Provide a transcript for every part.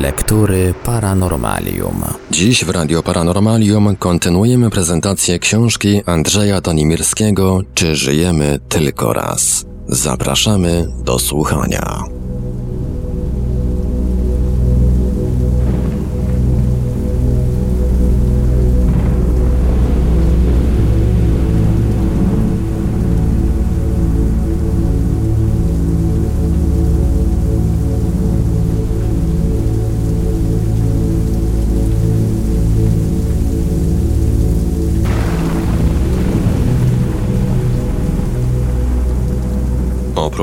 Lektury Paranormalium. Dziś w Radio Paranormalium kontynuujemy prezentację książki Andrzeja Donimirskiego Czy żyjemy tylko raz? Zapraszamy do słuchania.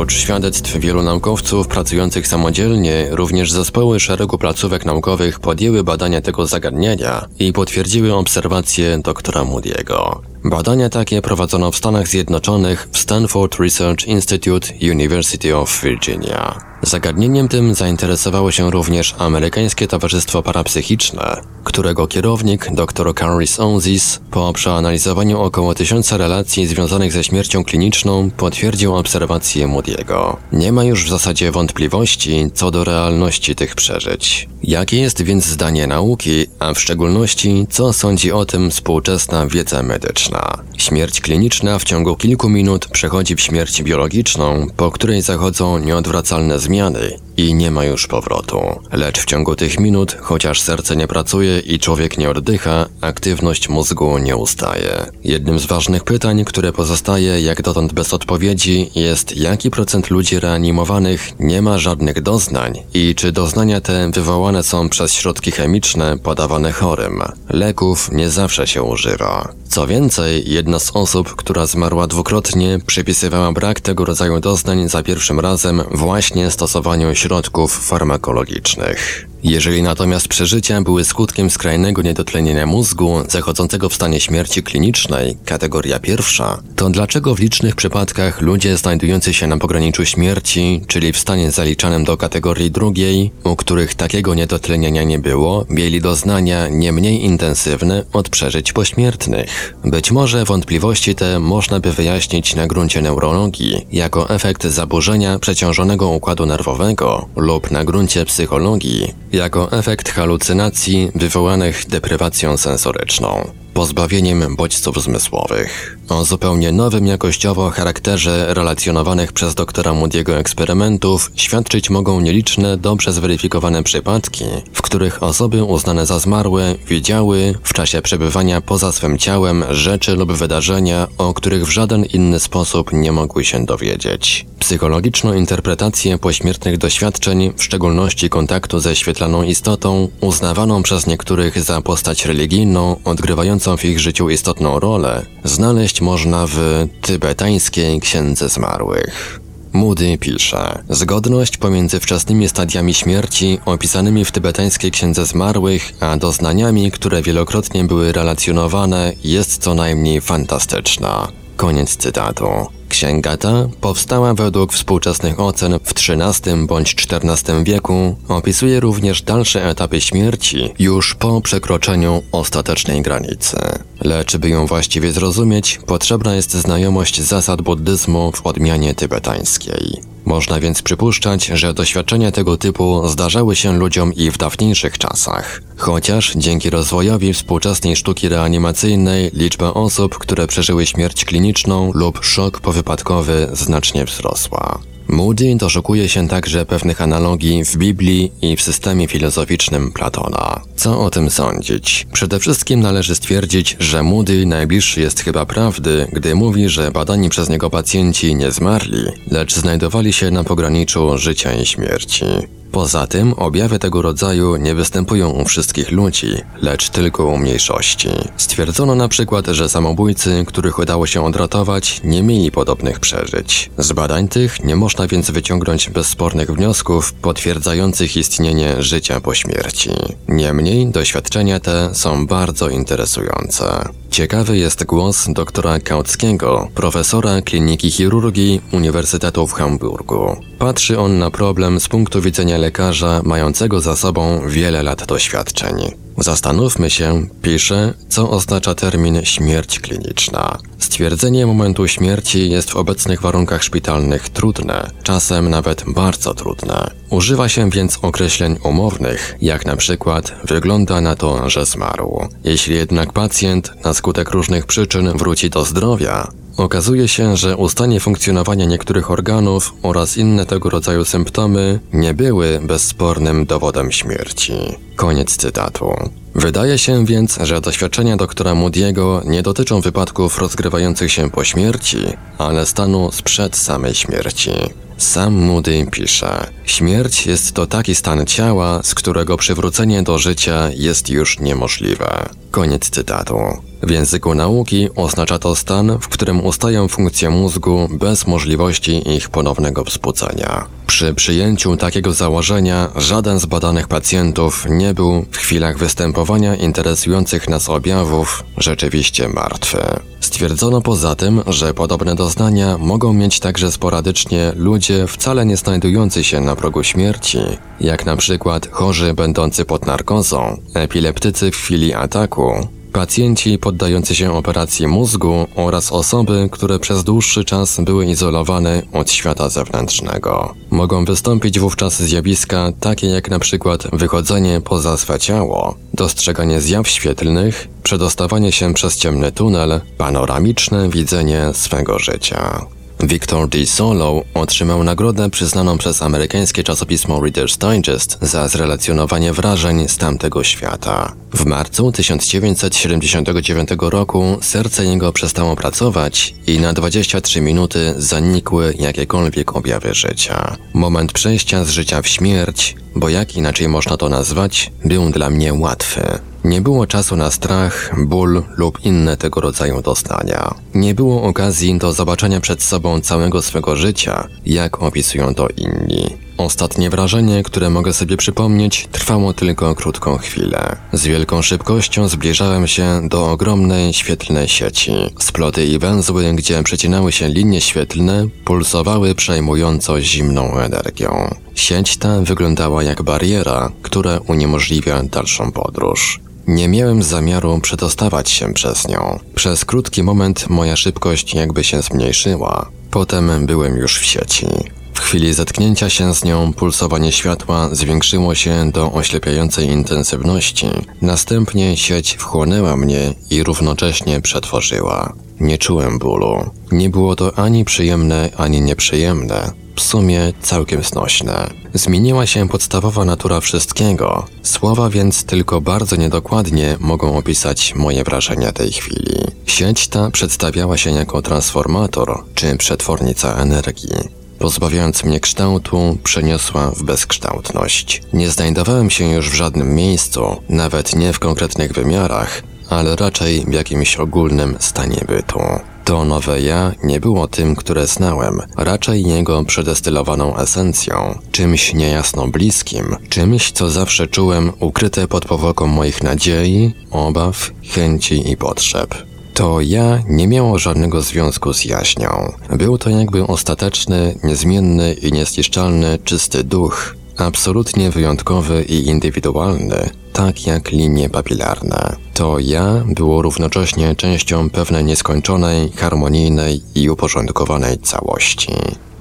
Oprócz świadectw wielu naukowców pracujących samodzielnie, również zespoły szeregu placówek naukowych podjęły badania tego zagadnienia i potwierdziły obserwacje doktora Moody'ego. Badania takie prowadzono w Stanach Zjednoczonych w Stanford Research Institute University of Virginia. Zagadnieniem tym zainteresowało się również Amerykańskie Towarzystwo Parapsychiczne, którego kierownik dr Carlis Onzis po przeanalizowaniu około tysiąca relacji związanych ze śmiercią kliniczną potwierdził obserwacje Moody'ego. Nie ma już w zasadzie wątpliwości co do realności tych przeżyć. Jakie jest więc zdanie nauki, a w szczególności co sądzi o tym współczesna wiedza medyczna? Śmierć kliniczna w ciągu kilku minut przechodzi w śmierć biologiczną, po której zachodzą nieodwracalne zmiany zmiany i nie ma już powrotu. Lecz w ciągu tych minut, chociaż serce nie pracuje i człowiek nie oddycha, aktywność mózgu nie ustaje. Jednym z ważnych pytań, które pozostaje jak dotąd bez odpowiedzi, jest jaki procent ludzi reanimowanych nie ma żadnych doznań i czy doznania te wywołane są przez środki chemiczne podawane chorym. Leków nie zawsze się używa. Co więcej, jedna z osób, która zmarła dwukrotnie, przypisywała brak tego rodzaju doznań za pierwszym razem właśnie stosowaniu środków farmakologicznych. Jeżeli natomiast przeżycia były skutkiem skrajnego niedotlenienia mózgu, zachodzącego w stanie śmierci klinicznej, kategoria pierwsza, to dlaczego w licznych przypadkach ludzie znajdujący się na pograniczu śmierci, czyli w stanie zaliczanym do kategorii drugiej, u których takiego niedotlenienia nie było, mieli doznania nie mniej intensywne od przeżyć pośmiertnych? Być może wątpliwości te można by wyjaśnić na gruncie neurologii, jako efekt zaburzenia przeciążonego układu nerwowego lub na gruncie psychologii, jako efekt halucynacji wywołanych deprywacją sensoryczną pozbawieniem bodźców zmysłowych. O zupełnie nowym jakościowo charakterze relacjonowanych przez doktora Moody'ego eksperymentów świadczyć mogą nieliczne, dobrze zweryfikowane przypadki, w których osoby uznane za zmarłe widziały w czasie przebywania poza swym ciałem rzeczy lub wydarzenia, o których w żaden inny sposób nie mogły się dowiedzieć. Psychologiczną interpretację pośmiertnych doświadczeń, w szczególności kontaktu ze świetlaną istotą, uznawaną przez niektórych za postać religijną, odgrywającą w ich życiu istotną rolę, znaleźć można w tybetańskiej księdze zmarłych. Moody pisze: Zgodność pomiędzy wczesnymi stadiami śmierci opisanymi w tybetańskiej księdze zmarłych, a doznaniami, które wielokrotnie były relacjonowane, jest co najmniej fantastyczna. Koniec cytatu. Księga ta powstała według współczesnych ocen w XIII bądź XIV wieku, opisuje również dalsze etapy śmierci już po przekroczeniu ostatecznej granicy. Lecz by ją właściwie zrozumieć, potrzebna jest znajomość zasad buddyzmu w odmianie tybetańskiej. Można więc przypuszczać, że doświadczenia tego typu zdarzały się ludziom i w dawniejszych czasach. Chociaż dzięki rozwojowi współczesnej sztuki reanimacyjnej liczba osób, które przeżyły śmierć kliniczną lub szok powypadkowy znacznie wzrosła. Moody doszukuje się także pewnych analogii w Biblii i w systemie filozoficznym Platona. Co o tym sądzić? Przede wszystkim należy stwierdzić, że Moody najbliższy jest chyba prawdy, gdy mówi, że badani przez niego pacjenci nie zmarli, lecz znajdowali się na pograniczu życia i śmierci. Poza tym objawy tego rodzaju nie występują u wszystkich ludzi, lecz tylko u mniejszości. Stwierdzono na przykład, że samobójcy, których udało się odratować, nie mieli podobnych przeżyć. Z badań tych nie można więc wyciągnąć bezspornych wniosków potwierdzających istnienie życia po śmierci. Niemniej doświadczenia te są bardzo interesujące. Ciekawy jest głos doktora Kauckiego, profesora kliniki chirurgii Uniwersytetu w Hamburgu. Patrzy on na problem z punktu widzenia lekarza mającego za sobą wiele lat doświadczeń. Zastanówmy się, pisze, co oznacza termin śmierć kliniczna. Stwierdzenie momentu śmierci jest w obecnych warunkach szpitalnych trudne, czasem nawet bardzo trudne. Używa się więc określeń umownych, jak na przykład wygląda na to, że zmarł. Jeśli jednak pacjent na skutek różnych przyczyn wróci do zdrowia, Okazuje się, że ustanie funkcjonowania niektórych organów oraz inne tego rodzaju symptomy nie były bezspornym dowodem śmierci. Koniec cytatu. Wydaje się więc, że doświadczenia doktora Moody'ego nie dotyczą wypadków rozgrywających się po śmierci, ale stanu sprzed samej śmierci. Sam Moody pisze: Śmierć jest to taki stan ciała, z którego przywrócenie do życia jest już niemożliwe. Koniec cytatu. W języku nauki oznacza to stan, w którym ustają funkcje mózgu bez możliwości ich ponownego wzbudzenia. Przy przyjęciu takiego założenia żaden z badanych pacjentów nie był w chwilach występowania interesujących nas objawów rzeczywiście martwy. Stwierdzono poza tym, że podobne doznania mogą mieć także sporadycznie ludzie wcale nie znajdujący się na progu śmierci, jak na przykład chorzy będący pod narkozą, epileptycy w chwili ataku, Pacjenci poddający się operacji mózgu oraz osoby, które przez dłuższy czas były izolowane od świata zewnętrznego. Mogą wystąpić wówczas zjawiska takie jak przykład wychodzenie poza swe ciało, dostrzeganie zjaw świetlnych, przedostawanie się przez ciemny tunel, panoramiczne widzenie swego życia. Victor D. Solo otrzymał nagrodę przyznaną przez amerykańskie czasopismo Reader's Digest za zrelacjonowanie wrażeń z tamtego świata. W marcu 1979 roku serce jego przestało pracować i na 23 minuty zanikły jakiekolwiek objawy życia. Moment przejścia z życia w śmierć, bo jak inaczej można to nazwać, był dla mnie łatwy. Nie było czasu na strach, ból lub inne tego rodzaju doznania. Nie było okazji do zobaczenia przed sobą całego swego życia, jak opisują to inni. Ostatnie wrażenie, które mogę sobie przypomnieć, trwało tylko krótką chwilę. Z wielką szybkością zbliżałem się do ogromnej świetlnej sieci. Sploty i węzły, gdzie przecinały się linie świetlne, pulsowały przejmująco zimną energią. Sieć ta wyglądała jak bariera, która uniemożliwia dalszą podróż. Nie miałem zamiaru przedostawać się przez nią. Przez krótki moment moja szybkość jakby się zmniejszyła. Potem byłem już w sieci. W chwili zetknięcia się z nią pulsowanie światła zwiększyło się do oślepiającej intensywności. Następnie sieć wchłonęła mnie i równocześnie przetworzyła. Nie czułem bólu. Nie było to ani przyjemne, ani nieprzyjemne w sumie całkiem znośne. Zmieniła się podstawowa natura wszystkiego, słowa więc tylko bardzo niedokładnie mogą opisać moje wrażenia tej chwili. Sieć ta przedstawiała się jako transformator czy przetwornica energii. Pozbawiając mnie kształtu, przeniosła w bezkształtność. Nie znajdowałem się już w żadnym miejscu, nawet nie w konkretnych wymiarach, ale raczej w jakimś ogólnym stanie bytu. To nowe ja nie było tym, które znałem, raczej jego przedestylowaną esencją, czymś niejasno bliskim, czymś, co zawsze czułem ukryte pod powłoką moich nadziei, obaw, chęci i potrzeb. To ja nie miało żadnego związku z jaśnią. Był to jakby ostateczny, niezmienny i niezniszczalny, czysty duch, absolutnie wyjątkowy i indywidualny, tak jak linie papilarne. To ja było równocześnie częścią pewnej nieskończonej, harmonijnej i uporządkowanej całości.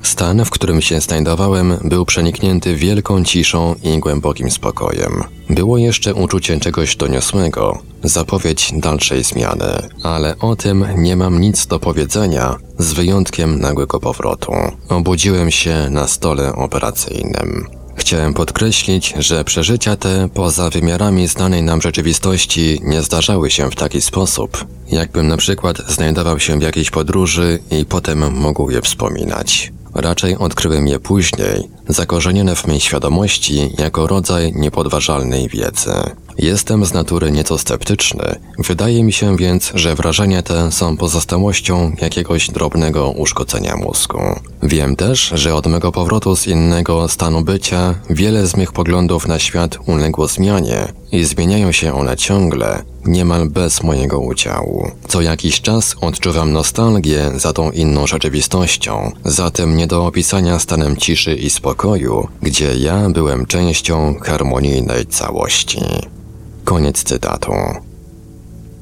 Stan, w którym się znajdowałem, był przeniknięty wielką ciszą i głębokim spokojem. Było jeszcze uczucie czegoś doniosłego, zapowiedź dalszej zmiany, ale o tym nie mam nic do powiedzenia, z wyjątkiem nagłego powrotu. Obudziłem się na stole operacyjnym. Chciałem podkreślić, że przeżycia te poza wymiarami znanej nam rzeczywistości nie zdarzały się w taki sposób, jakbym na przykład znajdował się w jakiejś podróży i potem mógł je wspominać. Raczej odkryłem je później, zakorzenione w mej świadomości jako rodzaj niepodważalnej wiedzy. Jestem z natury nieco sceptyczny, wydaje mi się więc, że wrażenia te są pozostałością jakiegoś drobnego uszkodzenia mózgu. Wiem też, że od mego powrotu z innego stanu bycia wiele z mych poglądów na świat uległo zmianie i zmieniają się one ciągle, niemal bez mojego udziału. Co jakiś czas odczuwam nostalgię za tą inną rzeczywistością, za tym nie do opisania stanem ciszy i spokoju, gdzie ja byłem częścią harmonijnej całości. Koniec cytatu.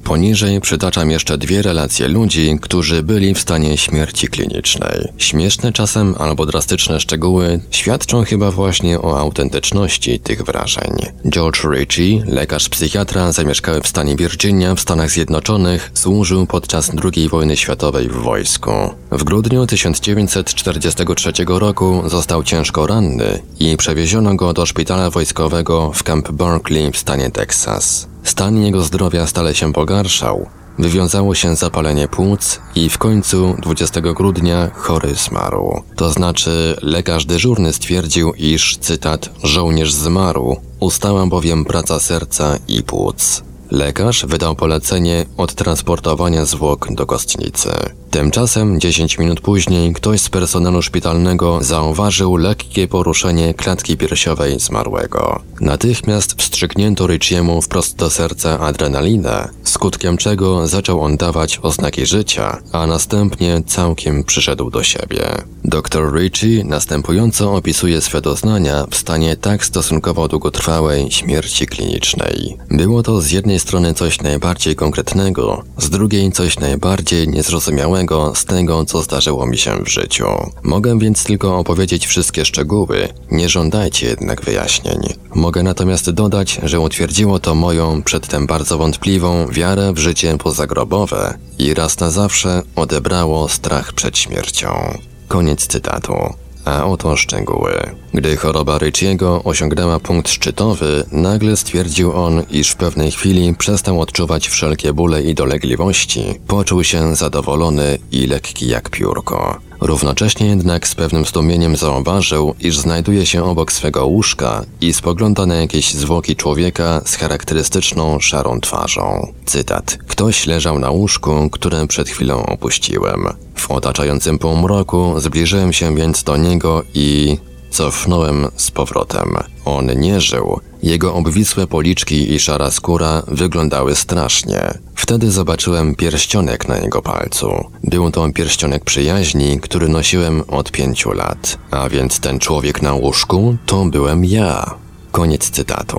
Poniżej przytaczam jeszcze dwie relacje ludzi, którzy byli w stanie śmierci klinicznej. Śmieszne czasem albo drastyczne szczegóły świadczą chyba właśnie o autentyczności tych wrażeń. George Ritchie, lekarz psychiatra zamieszkały w stanie Virginia w Stanach Zjednoczonych, służył podczas II wojny światowej w wojsku. W grudniu 1943 roku został ciężko ranny i przewieziono go do szpitala wojskowego w Camp Berkeley w stanie Teksas. Stan jego zdrowia stale się pogarszał, wywiązało się zapalenie płuc i w końcu 20 grudnia chory zmarł. To znaczy lekarz dyżurny stwierdził, iż, cytat, żołnierz zmarł, ustała bowiem praca serca i płuc. Lekarz wydał polecenie odtransportowania zwłok do kostnicy. Tymczasem 10 minut później ktoś z personelu szpitalnego zauważył lekkie poruszenie klatki piersiowej zmarłego. Natychmiast wstrzyknięto Richiemu wprost do serca adrenalinę, skutkiem czego zaczął on dawać oznaki życia, a następnie całkiem przyszedł do siebie. Dr Ritchie następująco opisuje swe doznania w stanie tak stosunkowo długotrwałej śmierci klinicznej. Było to z jednej strony coś najbardziej konkretnego, z drugiej coś najbardziej niezrozumiałego z tego, co zdarzyło mi się w życiu. Mogę więc tylko opowiedzieć wszystkie szczegóły, nie żądajcie jednak wyjaśnień. Mogę natomiast dodać, że utwierdziło to moją przedtem bardzo wątpliwą wiarę w życie pozagrobowe i raz na zawsze odebrało strach przed śmiercią. Koniec cytatu. A oto szczegóły. Gdy choroba Ryciego osiągnęła punkt szczytowy, nagle stwierdził on, iż w pewnej chwili przestał odczuwać wszelkie bóle i dolegliwości. Poczuł się zadowolony i lekki jak piórko. Równocześnie jednak z pewnym zdumieniem zauważył, iż znajduje się obok swego łóżka i spogląda na jakieś zwłoki człowieka z charakterystyczną szarą twarzą. Cytat. Ktoś leżał na łóżku, które przed chwilą opuściłem. W otaczającym półmroku zbliżyłem się więc do niego i cofnąłem z powrotem. On nie żył. Jego obwisłe policzki i szara skóra wyglądały strasznie. Wtedy zobaczyłem pierścionek na jego palcu. Był to pierścionek przyjaźni, który nosiłem od pięciu lat. A więc ten człowiek na łóżku to byłem ja. Koniec cytatu.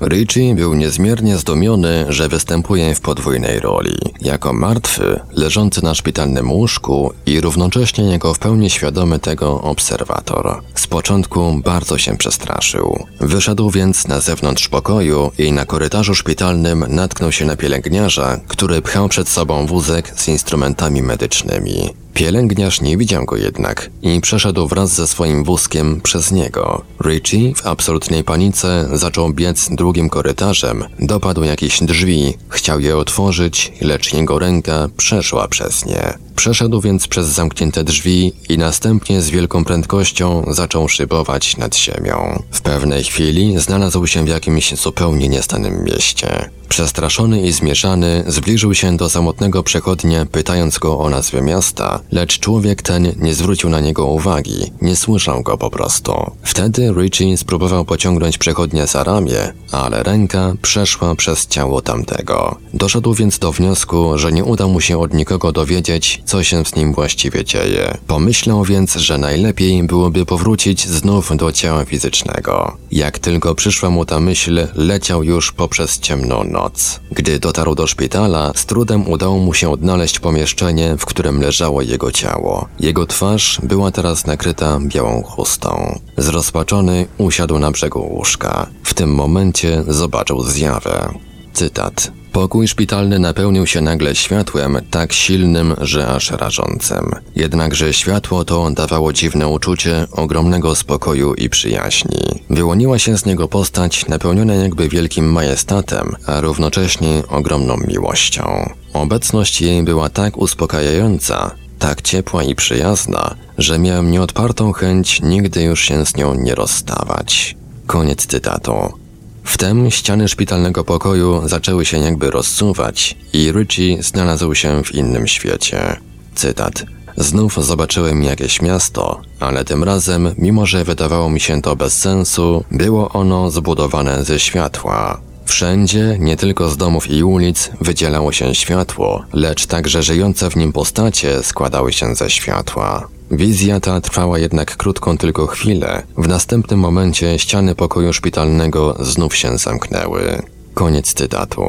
Richie był niezmiernie zdumiony, że występuje w podwójnej roli. Jako martwy, leżący na szpitalnym łóżku i równocześnie jego w pełni świadomy tego obserwator. Z początku bardzo się przestraszył. Wyszedł więc na zewnątrz pokoju i na korytarzu szpitalnym natknął się na pielęgniarza, który pchał przed sobą wózek z instrumentami medycznymi. Pielęgniarz nie widział go jednak i przeszedł wraz ze swoim wózkiem przez niego. Richie w absolutnej panice zaczął biec drugim korytarzem, dopadł jakieś drzwi, chciał je otworzyć, lecz jego ręka przeszła przez nie. Przeszedł więc przez zamknięte drzwi i następnie z wielką prędkością zaczął szybować nad ziemią. W pewnej chwili znalazł się w jakimś zupełnie niestanym mieście. Przestraszony i zmieszany zbliżył się do samotnego przechodnia, pytając go o nazwę miasta, lecz człowiek ten nie zwrócił na niego uwagi, nie słyszał go po prostu. Wtedy Richie spróbował pociągnąć przechodnia za ramię, ale ręka przeszła przez ciało tamtego. Doszedł więc do wniosku, że nie uda mu się od nikogo dowiedzieć, co się z nim właściwie dzieje. Pomyślał więc, że najlepiej byłoby powrócić znów do ciała fizycznego. Jak tylko przyszła mu ta myśl, leciał już poprzez ciemną noc. Gdy dotarł do szpitala, z trudem udało mu się odnaleźć pomieszczenie, w którym leżało jego ciało. Jego twarz była teraz nakryta białą chustą. Zrozpaczony usiadł na brzegu łóżka. W tym momencie zobaczył zjawę. Cytat. Pokój szpitalny napełnił się nagle światłem tak silnym, że aż rażącym. Jednakże światło to dawało dziwne uczucie ogromnego spokoju i przyjaźni. Wyłoniła się z niego postać napełniona jakby wielkim majestatem, a równocześnie ogromną miłością. Obecność jej była tak uspokajająca, tak ciepła i przyjazna, że miałem nieodpartą chęć nigdy już się z nią nie rozstawać. Koniec cytatu. Wtem ściany szpitalnego pokoju zaczęły się jakby rozsuwać i Richie znalazł się w innym świecie. Cytat. Znów zobaczyłem jakieś miasto, ale tym razem, mimo że wydawało mi się to bez sensu, było ono zbudowane ze światła. Wszędzie, nie tylko z domów i ulic, wydzielało się światło, lecz także żyjące w nim postacie składały się ze światła. Wizja ta trwała jednak krótką tylko chwilę. W następnym momencie ściany pokoju szpitalnego znów się zamknęły. Koniec cytatu.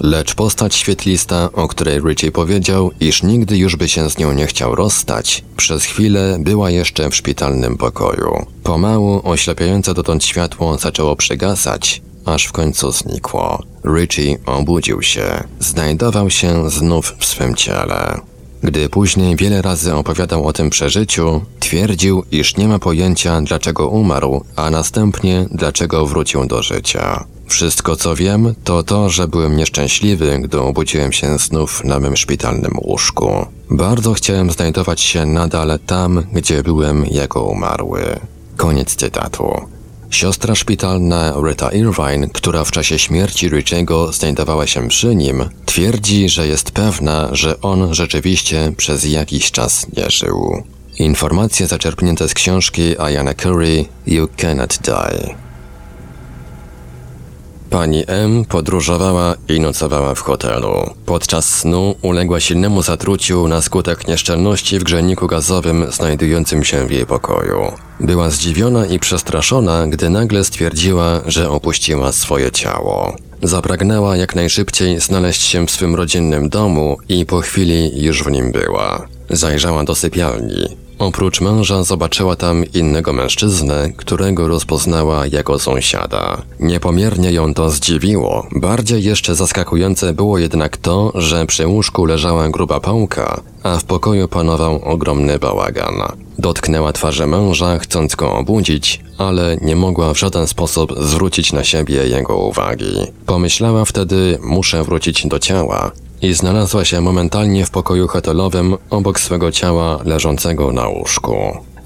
Lecz postać świetlista, o której Richie powiedział, iż nigdy już by się z nią nie chciał rozstać, przez chwilę była jeszcze w szpitalnym pokoju. Pomału oślepiające dotąd światło zaczęło przygasać, aż w końcu znikło. Richie obudził się. Znajdował się znów w swym ciele. Gdy później wiele razy opowiadał o tym przeżyciu, twierdził, iż nie ma pojęcia, dlaczego umarł, a następnie dlaczego wrócił do życia. Wszystko co wiem, to to, że byłem nieszczęśliwy, gdy obudziłem się znów na mym szpitalnym łóżku. Bardzo chciałem znajdować się nadal tam, gdzie byłem jako umarły. Koniec cytatu. Siostra szpitalna Rita Irvine, która w czasie śmierci Richiego znajdowała się przy nim, twierdzi, że jest pewna, że on rzeczywiście przez jakiś czas nie żył. Informacje zaczerpnięte z książki Ayana Curry You Cannot Die. Pani M podróżowała i nocowała w hotelu. Podczas snu uległa silnemu zatruciu na skutek nieszczelności w grzejniku gazowym znajdującym się w jej pokoju. Była zdziwiona i przestraszona, gdy nagle stwierdziła, że opuściła swoje ciało. Zapragnęła jak najszybciej znaleźć się w swym rodzinnym domu i po chwili już w nim była. Zajrzała do sypialni. Oprócz męża zobaczyła tam innego mężczyznę, którego rozpoznała jako sąsiada. Niepomiernie ją to zdziwiło. Bardziej jeszcze zaskakujące było jednak to, że przy łóżku leżała gruba pałka, a w pokoju panował ogromny bałagan. Dotknęła twarzy męża, chcąc go obudzić, ale nie mogła w żaden sposób zwrócić na siebie jego uwagi. Pomyślała wtedy, muszę wrócić do ciała, i znalazła się momentalnie w pokoju hotelowym obok swego ciała leżącego na łóżku.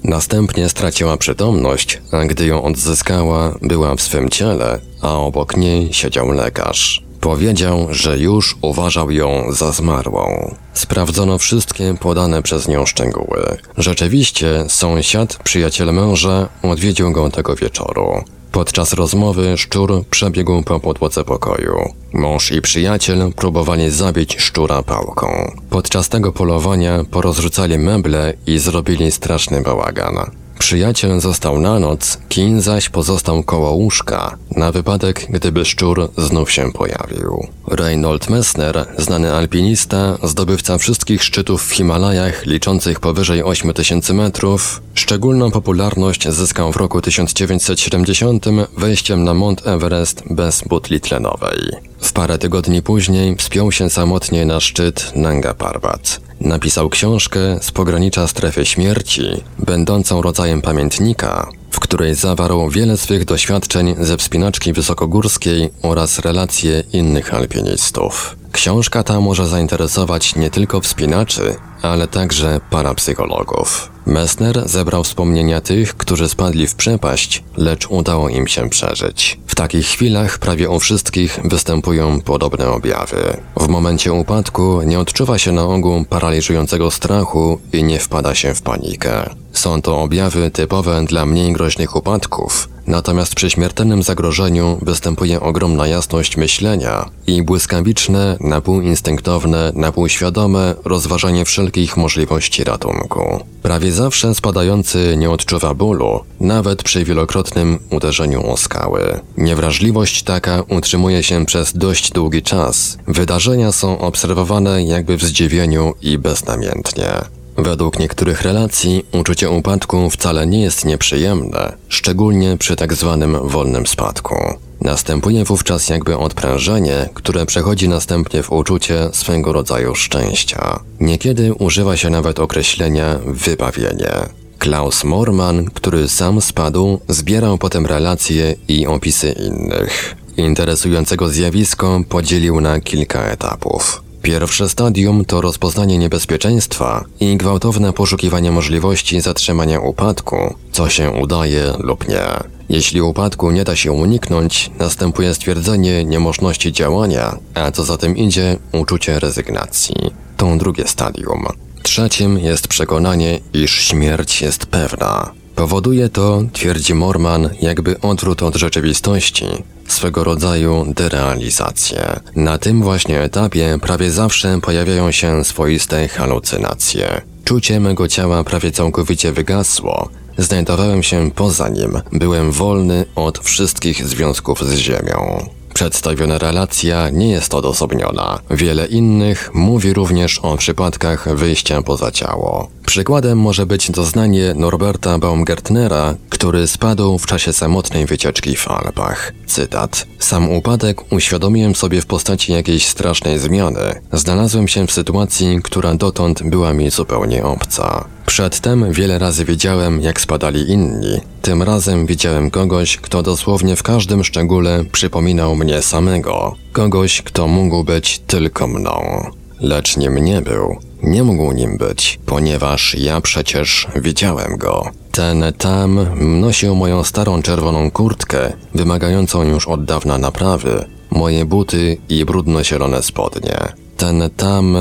Następnie straciła przytomność, a gdy ją odzyskała, była w swym ciele, a obok niej siedział lekarz. Powiedział, że już uważał ją za zmarłą. Sprawdzono wszystkie podane przez nią szczegóły. Rzeczywiście, sąsiad, przyjaciel męża, odwiedził go tego wieczoru. Podczas rozmowy szczur przebiegł po podłodze pokoju. Mąż i przyjaciel próbowali zabić szczura pałką. Podczas tego polowania porozrzucali meble i zrobili straszny bałagan. Przyjaciel został na noc, Kin zaś pozostał koło łóżka, na wypadek, gdyby szczur znów się pojawił. Reinhold Messner, znany alpinista, zdobywca wszystkich szczytów w Himalajach liczących powyżej 8000 metrów, szczególną popularność zyskał w roku 1970 wejściem na Mont Everest bez butli tlenowej. W parę tygodni później wspiął się samotnie na szczyt Nanga Parbat. Napisał książkę z pogranicza strefy śmierci, będącą rodzajem pamiętnika, w której zawarł wiele swych doświadczeń ze wspinaczki wysokogórskiej oraz relacje innych alpinistów. Książka ta może zainteresować nie tylko wspinaczy, ale także parapsychologów. Messner zebrał wspomnienia tych, którzy spadli w przepaść, lecz udało im się przeżyć. W takich chwilach prawie u wszystkich występują podobne objawy. W momencie upadku nie odczuwa się na ogół paraliżującego strachu i nie wpada się w panikę. Są to objawy typowe dla mniej groźnych upadków, natomiast przy śmiertelnym zagrożeniu występuje ogromna jasność myślenia i błyskawiczne, napółinstynktowne, napółświadome rozważanie wszelkich możliwości ratunku. Prawie zawsze spadający nie odczuwa bólu, nawet przy wielokrotnym uderzeniu o skały. Niewrażliwość taka utrzymuje się przez dość długi czas. Wydarzenia są obserwowane jakby w zdziwieniu i beznamiętnie. Według niektórych relacji uczucie upadku wcale nie jest nieprzyjemne, szczególnie przy tak zwanym wolnym spadku. Następuje wówczas jakby odprężenie, które przechodzi następnie w uczucie swego rodzaju szczęścia. Niekiedy używa się nawet określenia wybawienie. Klaus Morman, który sam spadł, zbierał potem relacje i opisy innych. Interesującego zjawisko podzielił na kilka etapów. Pierwsze stadium to rozpoznanie niebezpieczeństwa i gwałtowne poszukiwanie możliwości zatrzymania upadku, co się udaje lub nie. Jeśli upadku nie da się uniknąć, następuje stwierdzenie niemożności działania, a co za tym idzie, uczucie rezygnacji. To drugie stadium. Trzecim jest przekonanie, iż śmierć jest pewna. Powoduje to, twierdzi Morman, jakby odwrót od rzeczywistości, swego rodzaju derealizację. Na tym właśnie etapie prawie zawsze pojawiają się swoiste halucynacje. Czucie mego ciała prawie całkowicie wygasło. Znajdowałem się poza nim, byłem wolny od wszystkich związków z ziemią. Przedstawiona relacja nie jest odosobniona. Wiele innych mówi również o przypadkach wyjścia poza ciało. Przykładem może być doznanie Norberta Baumgartnera, który spadł w czasie samotnej wycieczki w Alpach. Cytat. Sam upadek uświadomiłem sobie w postaci jakiejś strasznej zmiany. Znalazłem się w sytuacji, która dotąd była mi zupełnie obca. Przedtem wiele razy widziałem, jak spadali inni. Tym razem widziałem kogoś, kto dosłownie w każdym szczególe przypominał mnie samego. Kogoś, kto mógł być tylko mną. Lecz nim nie był. Nie mógł nim być, ponieważ ja przecież widziałem go. Ten tam nosił moją starą czerwoną kurtkę, wymagającą już od dawna naprawy, moje buty i brudno-zielone spodnie. Ten tam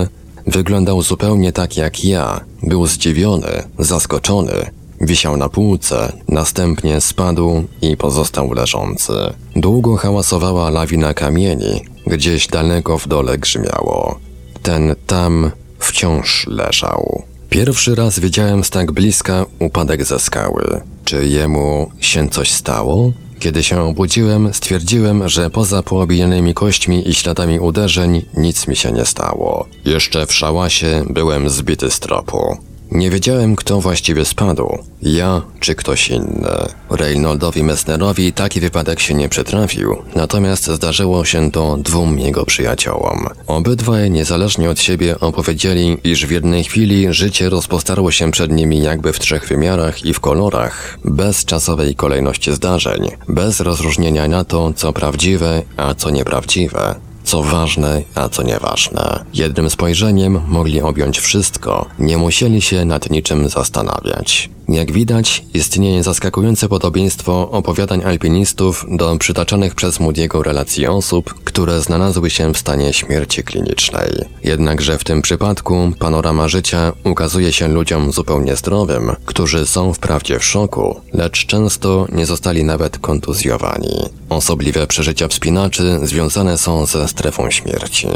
wyglądał zupełnie tak jak ja. Był zdziwiony, zaskoczony. Wisiał na półce, następnie spadł i pozostał leżący. Długo hałasowała lawina kamieni, gdzieś daleko w dole grzmiało. Ten tam wciąż leżał. Pierwszy raz widziałem z tak bliska upadek ze skały. Czy jemu się coś stało? Kiedy się obudziłem, stwierdziłem, że poza poobijanymi kośćmi i śladami uderzeń nic mi się nie stało. Jeszcze w szałasie byłem zbity z tropu. Nie wiedziałem, kto właściwie spadł, ja czy ktoś inny. Reynoldowi Messnerowi taki wypadek się nie przytrafił, natomiast zdarzyło się to dwóm jego przyjaciołom. Obydwaj niezależnie od siebie opowiedzieli, iż w jednej chwili życie rozpostarło się przed nimi jakby w trzech wymiarach i w kolorach, bez czasowej kolejności zdarzeń, bez rozróżnienia na to, co prawdziwe, a co nieprawdziwe co ważne, a co nieważne. Jednym spojrzeniem mogli objąć wszystko, nie musieli się nad niczym zastanawiać. Jak widać, istnieje zaskakujące podobieństwo opowiadań alpinistów do przytaczanych przez Moody'ego relacji osób, które znalazły się w stanie śmierci klinicznej. Jednakże w tym przypadku panorama życia ukazuje się ludziom zupełnie zdrowym, którzy są wprawdzie w szoku, lecz często nie zostali nawet kontuzjowani. Osobliwe przeżycia wspinaczy związane są ze strefą śmierci.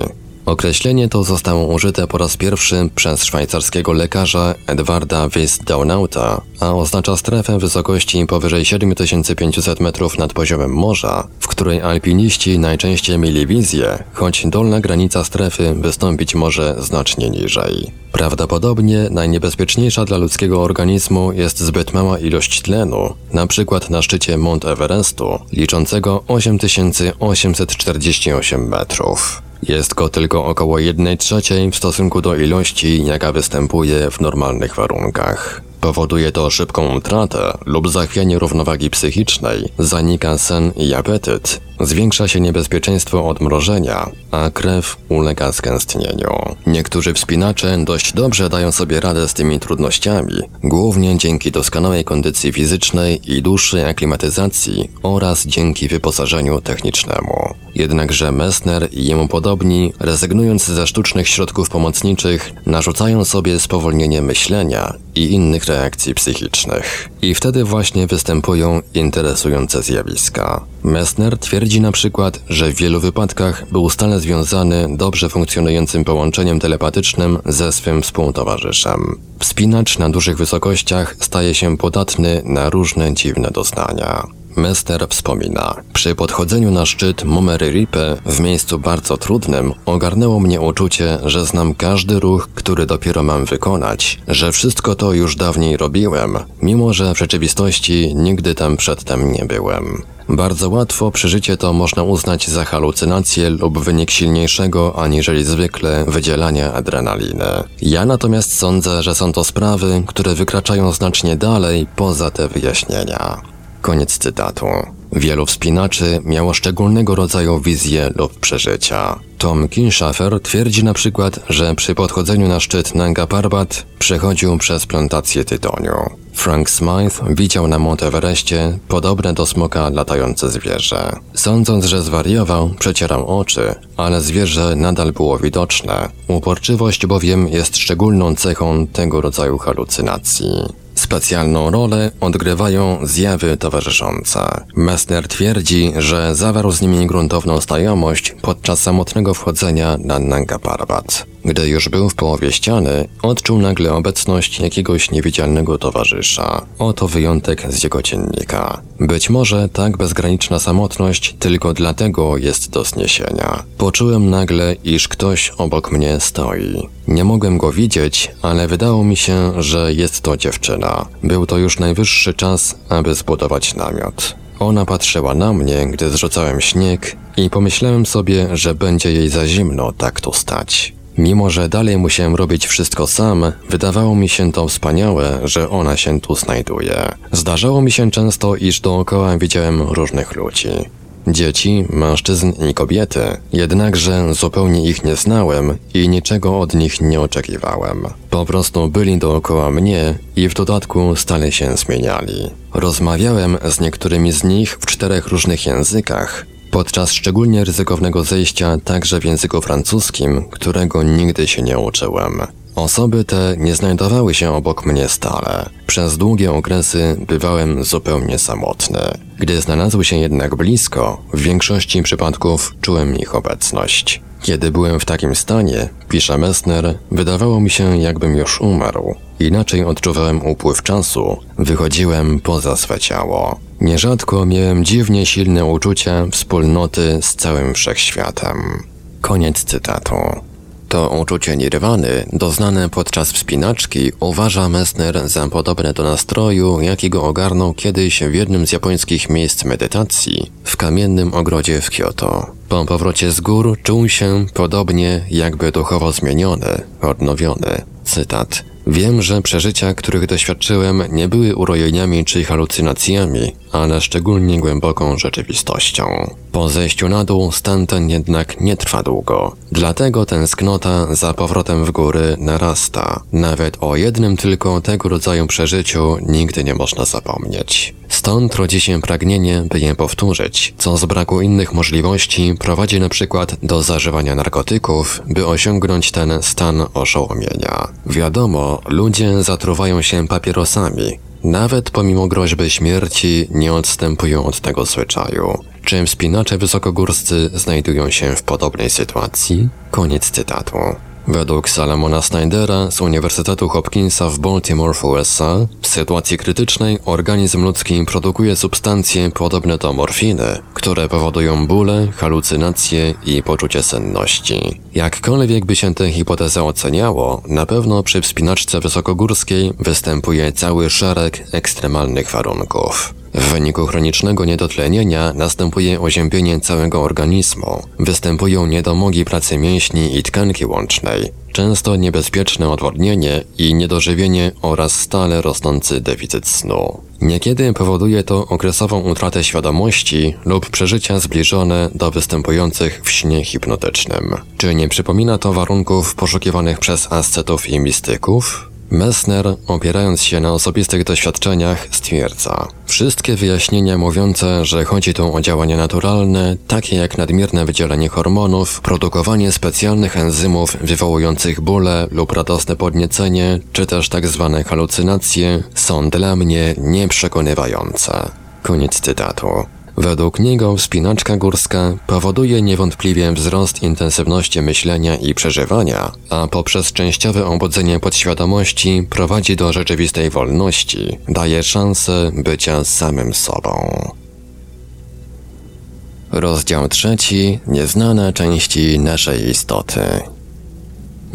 Określenie to zostało użyte po raz pierwszy przez szwajcarskiego lekarza Edwarda Wyss-Daunauta, a oznacza strefę wysokości powyżej 7500 metrów nad poziomem morza, w której alpiniści najczęściej mieli wizję, choć dolna granica strefy wystąpić może znacznie niżej. Prawdopodobnie najniebezpieczniejsza dla ludzkiego organizmu jest zbyt mała ilość tlenu, na przykład na szczycie Mount Everestu, liczącego 8848 metrów. Jest go tylko około 1 trzeciej w stosunku do ilości, jaka występuje w normalnych warunkach. Powoduje to szybką utratę lub zachwianie równowagi psychicznej, zanika sen i apetyt, zwiększa się niebezpieczeństwo odmrożenia, a krew ulega skęstnieniu. Niektórzy wspinacze dość dobrze dają sobie radę z tymi trudnościami, głównie dzięki doskonałej kondycji fizycznej i dłuższej aklimatyzacji oraz dzięki wyposażeniu technicznemu. Jednakże Messner i jemu podobni, rezygnując ze sztucznych środków pomocniczych, narzucają sobie spowolnienie myślenia i innych reakcji psychicznych. I wtedy właśnie występują interesujące zjawiska. Messner twierdzi na przykład, że w wielu wypadkach był stale związany dobrze funkcjonującym połączeniem telepatycznym ze swym współtowarzyszem. Wspinacz na dużych wysokościach staje się podatny na różne dziwne doznania. Mester wspomina, przy podchodzeniu na szczyt Mumery Ripe w miejscu bardzo trudnym ogarnęło mnie uczucie, że znam każdy ruch, który dopiero mam wykonać, że wszystko to już dawniej robiłem, mimo że w rzeczywistości nigdy tam przedtem nie byłem. Bardzo łatwo przeżycie to można uznać za halucynację lub wynik silniejszego aniżeli zwykle wydzielania adrenaliny. Ja natomiast sądzę, że są to sprawy, które wykraczają znacznie dalej poza te wyjaśnienia. Koniec cytatu. Wielu wspinaczy miało szczególnego rodzaju wizje lub przeżycia. Tom Kinschaffer twierdzi na przykład, że przy podchodzeniu na szczyt Nanga Parbat przechodził przez plantację tytoniu. Frank Smythe widział na Monteverestie podobne do smoka latające zwierzę. Sądząc, że zwariował, przecierał oczy, ale zwierzę nadal było widoczne. Uporczywość bowiem jest szczególną cechą tego rodzaju halucynacji. Specjalną rolę odgrywają zjawy towarzyszące. Messner twierdzi, że zawarł z nimi gruntowną znajomość podczas samotnego wchodzenia na Nanga Parbat. Gdy już był w połowie ściany, odczuł nagle obecność jakiegoś niewidzialnego towarzysza. Oto wyjątek z jego dziennika. Być może tak bezgraniczna samotność tylko dlatego jest do zniesienia. Poczułem nagle, iż ktoś obok mnie stoi. Nie mogłem go widzieć, ale wydało mi się, że jest to dziewczyna. Był to już najwyższy czas, aby zbudować namiot. Ona patrzyła na mnie, gdy zrzucałem śnieg i pomyślałem sobie, że będzie jej za zimno tak tu stać. Mimo, że dalej musiałem robić wszystko sam, wydawało mi się to wspaniałe, że ona się tu znajduje. Zdarzało mi się często, iż dookoła widziałem różnych ludzi. Dzieci, mężczyzn i kobiety, jednakże zupełnie ich nie znałem i niczego od nich nie oczekiwałem. Po prostu byli dookoła mnie i w dodatku stale się zmieniali. Rozmawiałem z niektórymi z nich w czterech różnych językach, podczas szczególnie ryzykownego zejścia także w języku francuskim, którego nigdy się nie uczyłem. Osoby te nie znajdowały się obok mnie stale. Przez długie okresy bywałem zupełnie samotny. Gdy znalazły się jednak blisko, w większości przypadków czułem ich obecność. Kiedy byłem w takim stanie, pisze Messner, wydawało mi się jakbym już umarł. Inaczej odczuwałem upływ czasu, wychodziłem poza swe ciało. Nierzadko miałem dziwnie silne uczucia wspólnoty z całym wszechświatem. Koniec cytatu. To uczucie nirwany, doznane podczas wspinaczki, uważa Messner za podobne do nastroju, jakiego ogarnął kiedyś w jednym z japońskich miejsc medytacji w kamiennym ogrodzie w Kyoto. Po powrocie z gór czuł się podobnie, jakby duchowo zmieniony, odnowiony. Cytat. Wiem, że przeżycia, których doświadczyłem, nie były urojeniami czy halucynacjami, ale szczególnie głęboką rzeczywistością. Po zejściu na dół stan ten jednak nie trwa długo, dlatego tęsknota za powrotem w góry narasta. Nawet o jednym tylko tego rodzaju przeżyciu nigdy nie można zapomnieć. Stąd rodzi się pragnienie, by je powtórzyć, co z braku innych możliwości prowadzi na przykład do zażywania narkotyków, by osiągnąć ten stan oszołomienia. Wiadomo, ludzie zatruwają się papierosami, nawet pomimo groźby śmierci nie odstępują od tego zwyczaju. Czy wspinacze wysokogórscy znajdują się w podobnej sytuacji? Koniec cytatu. Według Salamona Snydera z Uniwersytetu Hopkinsa w Baltimore w USA, w sytuacji krytycznej organizm ludzki produkuje substancje podobne do morfiny, które powodują bóle, halucynacje i poczucie senności. Jakkolwiek by się tę hipotezę oceniało, na pewno przy wspinaczce wysokogórskiej występuje cały szereg ekstremalnych warunków. W wyniku chronicznego niedotlenienia następuje oziębienie całego organizmu, występują niedomogi pracy mięśni i tkanki łącznej, często niebezpieczne odwodnienie i niedożywienie oraz stale rosnący deficyt snu. Niekiedy powoduje to okresową utratę świadomości lub przeżycia zbliżone do występujących w śnie hipnotycznym. Czy nie przypomina to warunków poszukiwanych przez ascetów i mistyków? Messner, opierając się na osobistych doświadczeniach, stwierdza: Wszystkie wyjaśnienia mówiące, że chodzi tu o działania naturalne, takie jak nadmierne wydzielenie hormonów, produkowanie specjalnych enzymów wywołujących bóle lub radosne podniecenie, czy też tak zwane halucynacje, są dla mnie nieprzekonywające. Koniec cytatu. Według niego wspinaczka górska powoduje niewątpliwie wzrost intensywności myślenia i przeżywania, a poprzez częściowe obudzenie podświadomości prowadzi do rzeczywistej wolności, daje szansę bycia samym sobą. Rozdział trzeci. Nieznane części naszej istoty.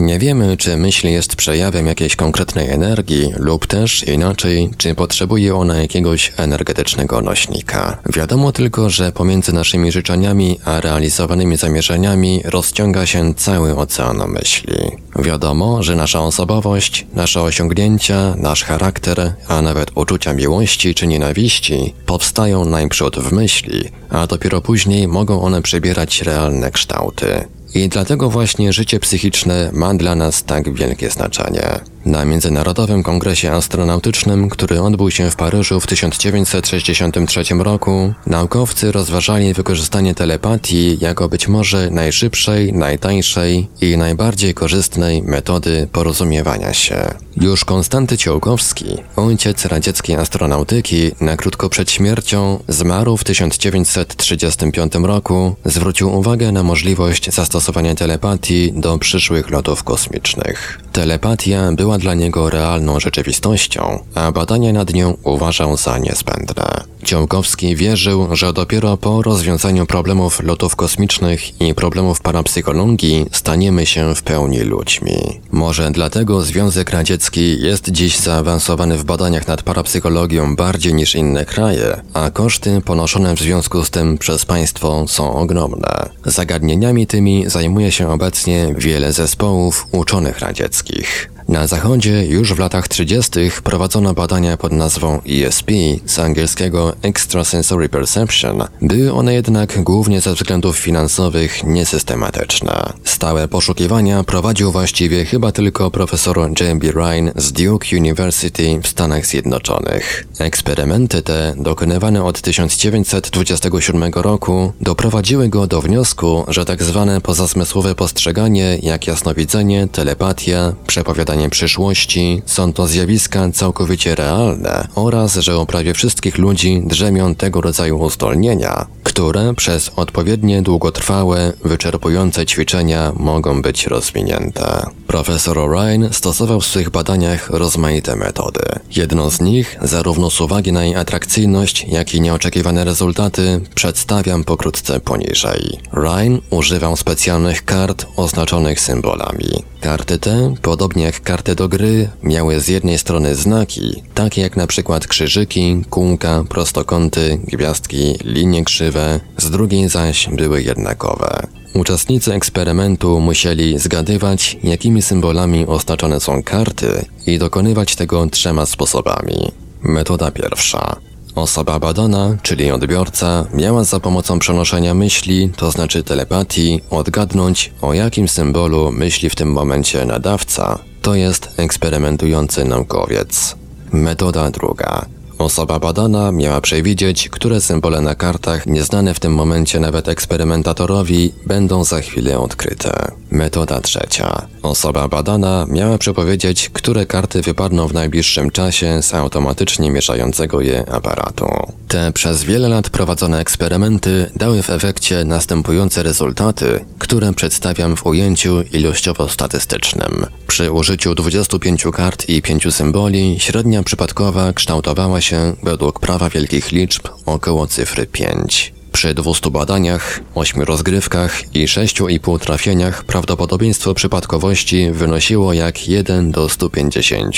Nie wiemy, czy myśl jest przejawem jakiejś konkretnej energii, lub też inaczej, czy potrzebuje ona jakiegoś energetycznego nośnika. Wiadomo tylko, że pomiędzy naszymi życzeniami a realizowanymi zamierzeniami rozciąga się cały ocean myśli. Wiadomo, że nasza osobowość, nasze osiągnięcia, nasz charakter, a nawet uczucia miłości czy nienawiści powstają najprzód w myśli, a dopiero później mogą one przybierać realne kształty. I dlatego właśnie życie psychiczne ma dla nas tak wielkie znaczenie. Na Międzynarodowym Kongresie Astronautycznym, który odbył się w Paryżu w 1963 roku, naukowcy rozważali wykorzystanie telepatii jako być może najszybszej, najtańszej i najbardziej korzystnej metody porozumiewania się. Już Konstanty Ciołkowski, ojciec radzieckiej astronautyki, na krótko przed śmiercią zmarł w 1935 roku, zwrócił uwagę na możliwość zastosowania telepatii do przyszłych lotów kosmicznych. Telepatia była dla niego realną rzeczywistością, a badania nad nią uważał za niezbędne. Ciąkowski wierzył, że dopiero po rozwiązaniu problemów lotów kosmicznych i problemów parapsychologii staniemy się w pełni ludźmi. Może dlatego Związek Radziecki jest dziś zaawansowany w badaniach nad parapsychologią bardziej niż inne kraje, a koszty ponoszone w związku z tym przez państwo są ogromne. Zagadnieniami tymi zajmuje się obecnie wiele zespołów uczonych radzieckich. Na zachodzie już w latach 30. prowadzono badania pod nazwą ESP, z angielskiego Extrasensory Perception. Były one jednak głównie ze względów finansowych niesystematyczne. Stałe poszukiwania prowadził właściwie chyba tylko profesor J.B. Ryan z Duke University w Stanach Zjednoczonych. Eksperymenty te, dokonywane od 1927 roku, doprowadziły go do wniosku, że tak zwane pozasmysłowe postrzeganie, jak jasnowidzenie, telepatia, przepowiadanie przyszłości są to zjawiska całkowicie realne oraz, że u prawie wszystkich ludzi drzemią tego rodzaju uzdolnienia, które przez odpowiednie długotrwałe, wyczerpujące ćwiczenia mogą być rozwinięte. Profesor O'Ryan stosował w swych badaniach rozmaite metody. Jedną z nich, zarówno z uwagi na jej atrakcyjność, jak i nieoczekiwane rezultaty, przedstawiam pokrótce poniżej. Ryan używał specjalnych kart oznaczonych symbolami. Karty te, podobnie jak karty do gry, miały z jednej strony znaki, takie jak na przykład krzyżyki, kółka, prostokąty, gwiazdki, linie krzywe, z drugiej zaś były jednakowe. Uczestnicy eksperymentu musieli zgadywać, jakimi symbolami oznaczone są karty i dokonywać tego trzema sposobami. Metoda pierwsza. Osoba badana, czyli odbiorca, miała za pomocą przenoszenia myśli, to znaczy telepatii, odgadnąć, o jakim symbolu myśli w tym momencie nadawca, to jest eksperymentujący naukowiec. Metoda druga. Osoba badana miała przewidzieć, które symbole na kartach, nieznane w tym momencie nawet eksperymentatorowi, będą za chwilę odkryte. Metoda trzecia. Osoba badana miała przepowiedzieć, które karty wypadną w najbliższym czasie z automatycznie mieszającego je aparatu. Te przez wiele lat prowadzone eksperymenty dały w efekcie następujące rezultaty, które przedstawiam w ujęciu ilościowo-statystycznym. Przy użyciu 25 kart i 5 symboli średnia przypadkowa kształtowała się według prawa wielkich liczb około cyfry 5. Przy 200 badaniach, 8 rozgrywkach i 6,5 trafieniach prawdopodobieństwo przypadkowości wynosiło jak 1 do 150.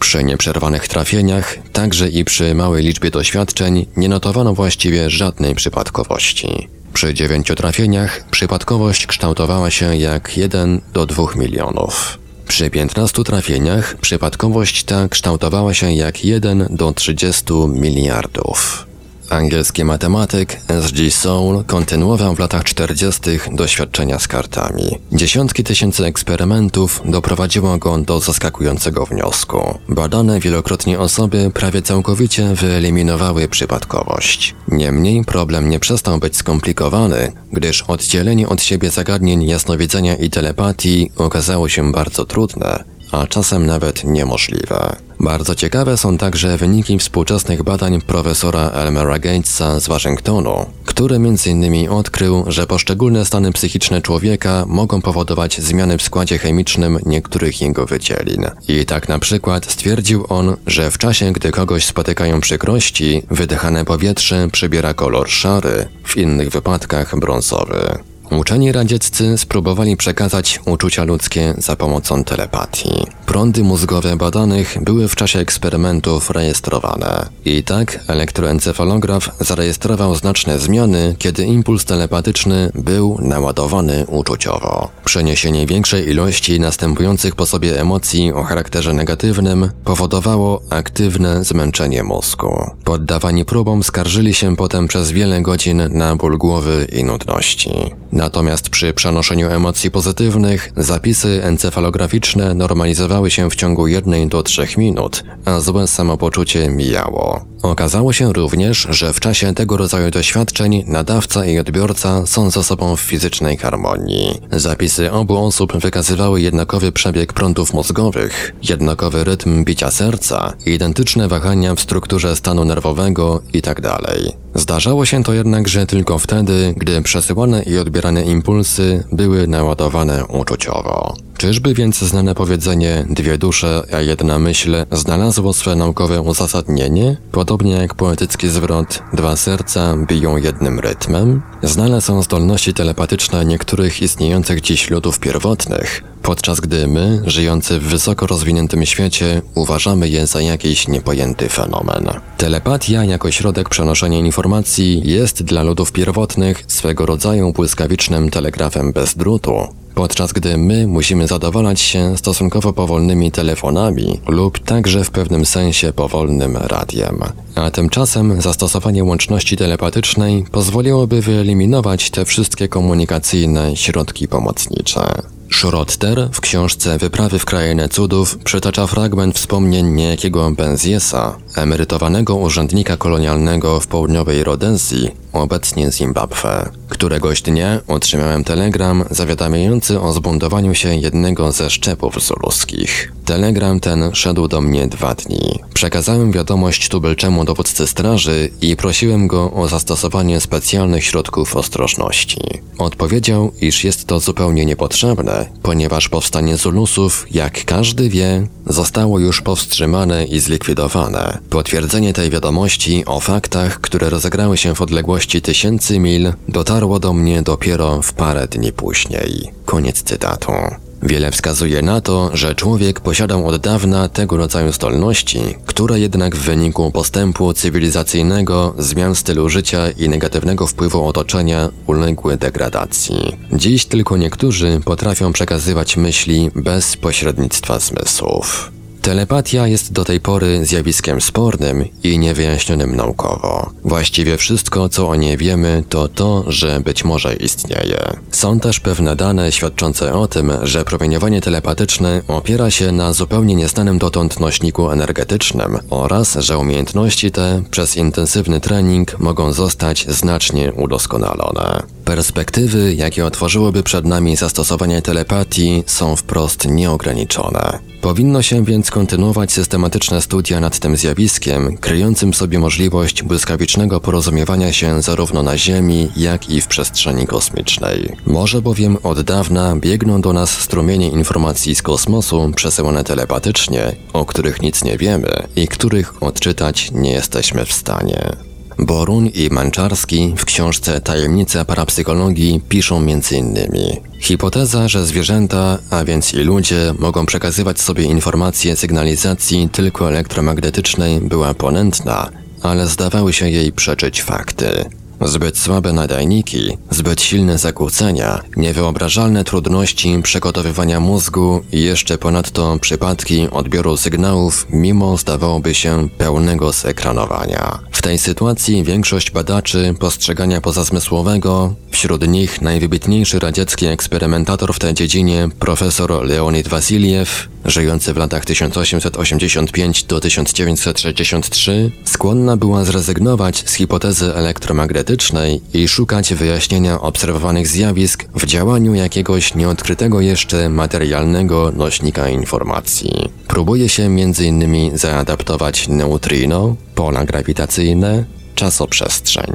Przy nieprzerwanych trafieniach, także i przy małej liczbie doświadczeń, nie notowano właściwie żadnej przypadkowości. Przy 9 trafieniach przypadkowość kształtowała się jak 1 do 2 milionów. Przy 15 trafieniach przypadkowość ta kształtowała się jak 1 do 30 miliardów. Angielski matematyk S.G. Soul kontynuował w latach 40. doświadczenia z kartami. Dziesiątki tysięcy eksperymentów doprowadziło go do zaskakującego wniosku. Badane wielokrotnie osoby prawie całkowicie wyeliminowały przypadkowość. Niemniej problem nie przestał być skomplikowany, gdyż oddzielenie od siebie zagadnień jasnowidzenia i telepatii okazało się bardzo trudne, a czasem nawet niemożliwe. Bardzo ciekawe są także wyniki współczesnych badań profesora Elmera Gatesa z Waszyngtonu, który m.in. odkrył, że poszczególne stany psychiczne człowieka mogą powodować zmiany w składzie chemicznym niektórych jego wydzielin. I tak na przykład stwierdził on, że w czasie, gdy kogoś spotykają przykrości, wydychane powietrze przybiera kolor szary, w innych wypadkach brązowy. Uczeni radzieccy spróbowali przekazać uczucia ludzkie za pomocą telepatii. Prądy mózgowe badanych były w czasie eksperymentów rejestrowane. I tak elektroencefalograf zarejestrował znaczne zmiany, kiedy impuls telepatyczny był naładowany uczuciowo. Przeniesienie większej ilości następujących po sobie emocji o charakterze negatywnym powodowało aktywne zmęczenie mózgu. Poddawani próbom skarżyli się potem przez wiele godzin na ból głowy i nudności. Natomiast przy przenoszeniu emocji pozytywnych zapisy encefalograficzne normalizowały się w ciągu jednej do trzech minut, a złe samopoczucie mijało. Okazało się również, że w czasie tego rodzaju doświadczeń nadawca i odbiorca są ze sobą w fizycznej harmonii. Zapisy obu osób wykazywały jednakowy przebieg prądów mózgowych, jednakowy rytm bicia serca, identyczne wahania w strukturze stanu nerwowego itd. Tak Zdarzało się to jednakże tylko wtedy, gdy przesyłane i odbierane impulsy były naładowane uczuciowo. Czyżby więc znane powiedzenie dwie dusze, a jedna myśl znalazło swe naukowe uzasadnienie? Podobnie jak poetycki zwrot dwa serca biją jednym rytmem? Znane są zdolności telepatyczne niektórych istniejących dziś ludów pierwotnych, podczas gdy my, żyjący w wysoko rozwiniętym świecie, uważamy je za jakiś niepojęty fenomen. Telepatia jako środek przenoszenia informacji jest dla ludów pierwotnych swego rodzaju błyskawicznym telegrafem bez drutu, podczas gdy my musimy zadowalać się stosunkowo powolnymi telefonami lub także w pewnym sensie powolnym radiem. A tymczasem zastosowanie łączności telepatycznej pozwoliłoby wyeliminować te wszystkie komunikacyjne środki pomocnicze. Schrotter w książce Wyprawy w Krainę Cudów przytacza fragment wspomnień niejakiego Benziesa, emerytowanego urzędnika kolonialnego w południowej Rodezji, obecnie Zimbabwe. Któregoś dnia otrzymałem telegram zawiadamiający o zbuntowaniu się jednego ze szczepów zuluskich. Telegram ten szedł do mnie dwa dni. Przekazałem wiadomość tubylczemu dowódcy straży i prosiłem go o zastosowanie specjalnych środków ostrożności. Odpowiedział, iż jest to zupełnie niepotrzebne, ponieważ powstanie Zulusów, jak każdy wie, zostało już powstrzymane i zlikwidowane. Potwierdzenie tej wiadomości o faktach, które rozegrały się w odległości tysięcy mil, dotarło do mnie dopiero w parę dni później. Koniec cytatu. Wiele wskazuje na to, że człowiek posiadał od dawna tego rodzaju zdolności, które jednak w wyniku postępu cywilizacyjnego, zmian stylu życia i negatywnego wpływu otoczenia uległy degradacji. Dziś tylko niektórzy potrafią przekazywać myśli bez pośrednictwa zmysłów. Telepatia jest do tej pory zjawiskiem spornym i niewyjaśnionym naukowo. Właściwie wszystko, co o niej wiemy, to to, że być może istnieje. Są też pewne dane świadczące o tym, że promieniowanie telepatyczne opiera się na zupełnie nieznanym dotąd nośniku energetycznym oraz, że umiejętności te przez intensywny trening mogą zostać znacznie udoskonalone. Perspektywy, jakie otworzyłyby przed nami zastosowanie telepatii, są wprost nieograniczone. Powinno się więc kontynuować systematyczne studia nad tym zjawiskiem, kryjącym sobie możliwość błyskawicznego porozumiewania się zarówno na Ziemi, jak i w przestrzeni kosmicznej. Może bowiem od dawna biegną do nas strumienie informacji z kosmosu przesyłane telepatycznie, o których nic nie wiemy i których odczytać nie jesteśmy w stanie. Borun i Manczarski w książce Tajemnice parapsychologii piszą m.in. Hipoteza, że zwierzęta, a więc i ludzie, mogą przekazywać sobie informacje sygnalizacji tylko elektromagnetycznej była ponętna, ale zdawały się jej przeczyć fakty. Zbyt słabe nadajniki, zbyt silne zakłócenia, niewyobrażalne trudności przygotowywania mózgu i jeszcze ponadto przypadki odbioru sygnałów mimo zdawałoby się pełnego zekranowania. W tej sytuacji większość badaczy postrzegania pozazmysłowego, wśród nich najwybitniejszy radziecki eksperymentator w tej dziedzinie profesor Leonid Wasiliew, żyjący w latach 1885 do 1963, skłonna była zrezygnować z hipotezy elektromagnetycznej i szukać wyjaśnienia obserwowanych zjawisk w działaniu jakiegoś nieodkrytego jeszcze materialnego nośnika informacji. Próbuje się m.in. zaadaptować neutrino, pola grawitacyjne, czasoprzestrzeń.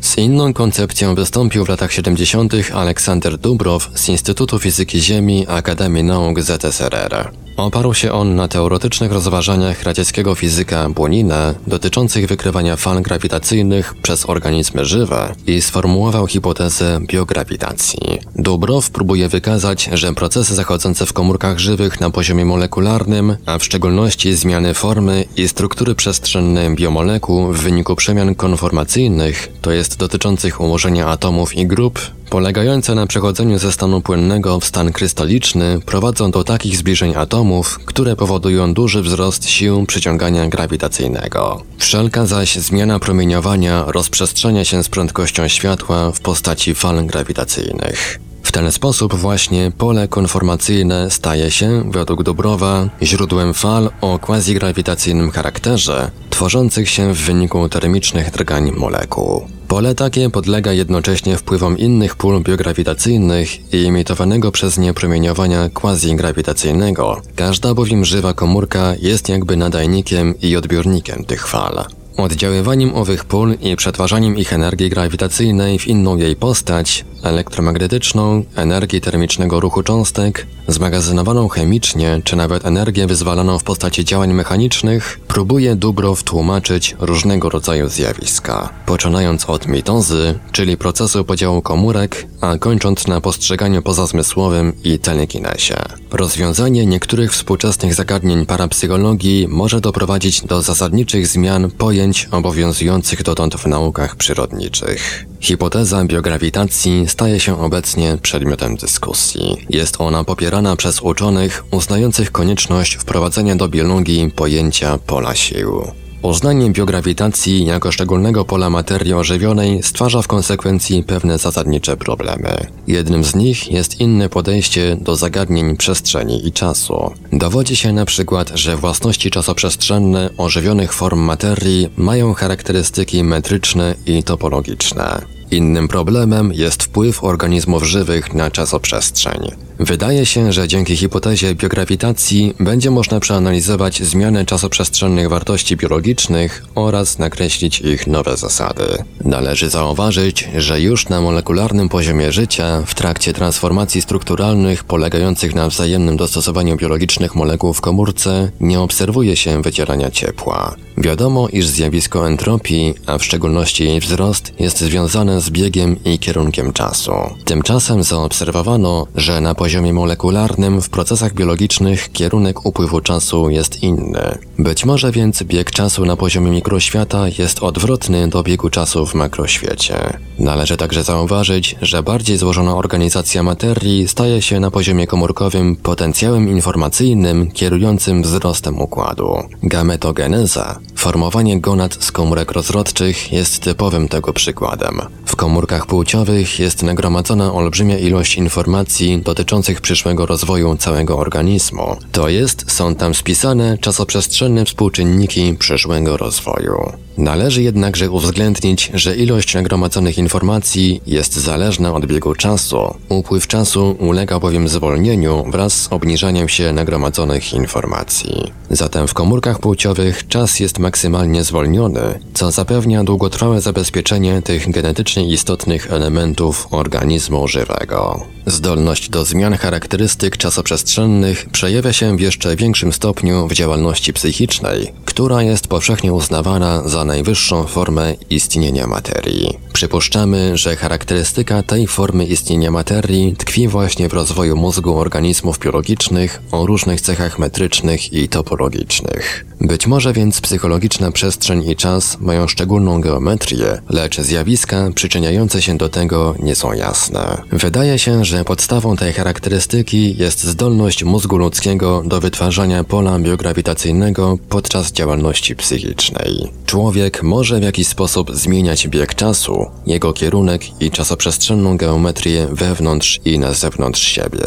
Z inną koncepcją wystąpił w latach 70. Aleksander Dubrow z Instytutu Fizyki Ziemi Akademii Nauk ZSRR. Oparł się on na teoretycznych rozważaniach radzieckiego fizyka Błonina dotyczących wykrywania fal grawitacyjnych przez organizmy żywe i sformułował hipotezę biograwitacji. Dubrow próbuje wykazać, że procesy zachodzące w komórkach żywych na poziomie molekularnym, a w szczególności zmiany formy i struktury przestrzenne biomolekuł w wyniku przemian konformacyjnych, to jest dotyczących ułożenia atomów i grup, polegające na przechodzeniu ze stanu płynnego w stan krystaliczny, prowadzą do takich zbliżeń atomów, które powodują duży wzrost sił przyciągania grawitacyjnego. Wszelka zaś zmiana promieniowania rozprzestrzenia się z prędkością światła w postaci fal grawitacyjnych. W ten sposób właśnie pole konformacyjne staje się, według Dobrowa, źródłem fal o quasi-grawitacyjnym charakterze, tworzących się w wyniku termicznych drgań molekuł. Pole takie podlega jednocześnie wpływom innych pól biograwitacyjnych i emitowanego przez nie promieniowania quasi-grawitacyjnego. Każda bowiem żywa komórka jest jakby nadajnikiem i odbiornikiem tych fal. Oddziaływaniem owych pól i przetwarzaniem ich energii grawitacyjnej w inną jej postać, elektromagnetyczną, energii termicznego ruchu cząstek, zmagazynowaną chemicznie, czy nawet energię wyzwalaną w postaci działań mechanicznych, próbuje Dubrow tłumaczyć różnego rodzaju zjawiska, poczynając od mitozy, czyli procesu podziału komórek, a kończąc na postrzeganiu pozazmysłowym i telekinesie. Rozwiązanie niektórych współczesnych zagadnień parapsychologii może doprowadzić do zasadniczych zmian pojęć obowiązujących dotąd w naukach przyrodniczych. Hipoteza biograwitacji staje się obecnie przedmiotem dyskusji. Jest ona popierana przez uczonych uznających konieczność wprowadzenia do biologii pojęcia pola sił. Uznanie biograwitacji jako szczególnego pola materii ożywionej stwarza w konsekwencji pewne zasadnicze problemy. Jednym z nich jest inne podejście do zagadnień przestrzeni i czasu. Dowodzi się na przykład, że własności czasoprzestrzenne ożywionych form materii mają charakterystyki metryczne i topologiczne. Innym problemem jest wpływ organizmów żywych na czasoprzestrzeń. Wydaje się, że dzięki hipotezie biograwitacji będzie można przeanalizować zmianę czasoprzestrzennych wartości biologicznych oraz nakreślić ich nowe zasady. Należy zauważyć, że już na molekularnym poziomie życia, w trakcie transformacji strukturalnych polegających na wzajemnym dostosowaniu biologicznych molekuł w komórce, nie obserwuje się wycierania ciepła. Wiadomo, iż zjawisko entropii, a w szczególności jej wzrost, jest związane z biegiem i kierunkiem czasu. Tymczasem zaobserwowano, że na poziomie molekularnym w procesach biologicznych kierunek upływu czasu jest inny. Być może więc bieg czasu na poziomie mikroświata jest odwrotny do biegu czasu w makroświecie. Należy także zauważyć, że bardziej złożona organizacja materii staje się na poziomie komórkowym potencjałem informacyjnym kierującym wzrostem układu. Gametogeneza, formowanie gonad z komórek rozrodczych jest typowym tego przykładem. W komórkach płciowych jest nagromadzona olbrzymia ilość informacji dotyczących przyszłego rozwoju całego organizmu. To jest, są tam spisane czasoprzestrzenne współczynniki przyszłego rozwoju. Należy jednakże uwzględnić, że ilość nagromadzonych informacji jest zależna od biegu czasu. Upływ czasu ulega bowiem zwolnieniu wraz z obniżaniem się nagromadzonych informacji. Zatem w komórkach płciowych czas jest maksymalnie zwolniony, co zapewnia długotrwałe zabezpieczenie tych genetycznie istotnych elementów organizmu żywego. Zdolność do zmian charakterystyk czasoprzestrzennych przejawia się w jeszcze większym stopniu w działalności psychicznej, która jest powszechnie uznawana za najwyższą formę istnienia materii. Przypuszczamy, że charakterystyka tej formy istnienia materii tkwi właśnie w rozwoju mózgu organizmów biologicznych o różnych cechach metrycznych i topologicznych. Być może więc psychologiczna przestrzeń i czas mają szczególną geometrię, lecz zjawiska przyczyniające się do tego nie są jasne. Wydaje się, że podstawą tej charakterystyki jest zdolność mózgu ludzkiego do wytwarzania pola biograwitacyjnego podczas działalności psychicznej. Człowiek może w jakiś sposób zmieniać bieg czasu, jego kierunek i czasoprzestrzenną geometrię wewnątrz i na zewnątrz siebie.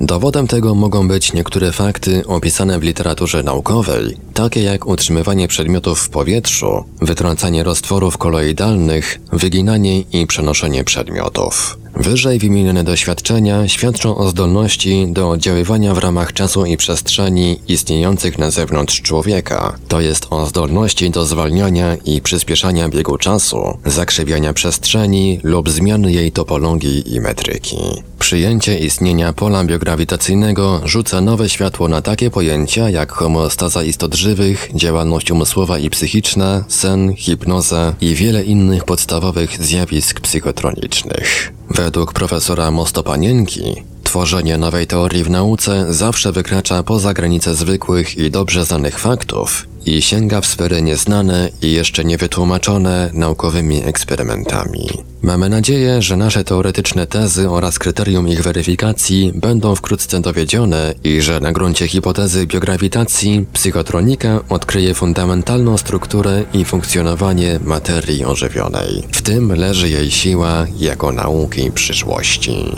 Dowodem tego mogą być niektóre fakty opisane w literaturze naukowej, takie jak utrzymywanie przedmiotów w powietrzu, wytrącanie roztworów koloidalnych, wyginanie i przenoszenie przedmiotów. Wyżej wymienione doświadczenia świadczą o zdolności do oddziaływania w ramach czasu i przestrzeni istniejących na zewnątrz człowieka, to jest o zdolności do zwalniania i przyspieszania biegu czasu, zakrzywiania przestrzeni lub zmiany jej topologii i metryki. Przyjęcie istnienia pola biograwitacyjnego rzuca nowe światło na takie pojęcia jak homeostaza istot żywych, działalność umysłowa i psychiczna, sen, hipnoza i wiele innych podstawowych zjawisk psychotronicznych. Według profesora Mostopanienki Tworzenie nowej teorii w nauce zawsze wykracza poza granice zwykłych i dobrze znanych faktów i sięga w sfery nieznane i jeszcze niewytłumaczone naukowymi eksperymentami. Mamy nadzieję, że nasze teoretyczne tezy oraz kryterium ich weryfikacji będą wkrótce dowiedzione i że na gruncie hipotezy biograwitacji psychotronika odkryje fundamentalną strukturę i funkcjonowanie materii ożywionej. W tym leży jej siła jako nauki przyszłości.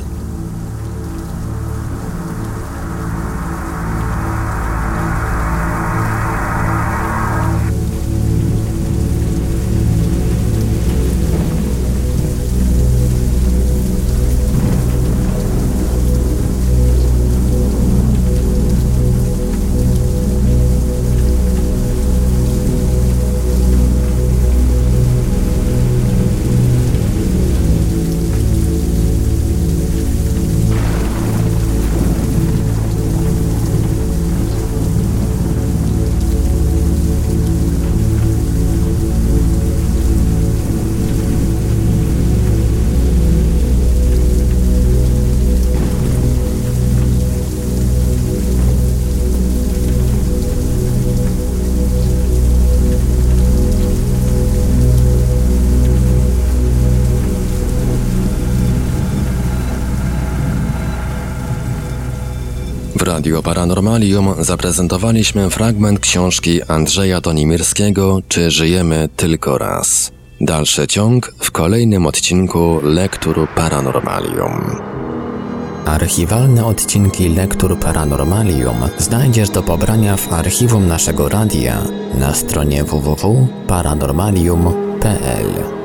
Radio Paranormalium zaprezentowaliśmy fragment książki Andrzeja Tonimirskiego Czy żyjemy tylko raz? Dalszy ciąg w kolejnym odcinku Lektur Paranormalium. Archiwalne odcinki Lektur Paranormalium znajdziesz do pobrania w archiwum naszego radia na stronie www.paranormalium.pl.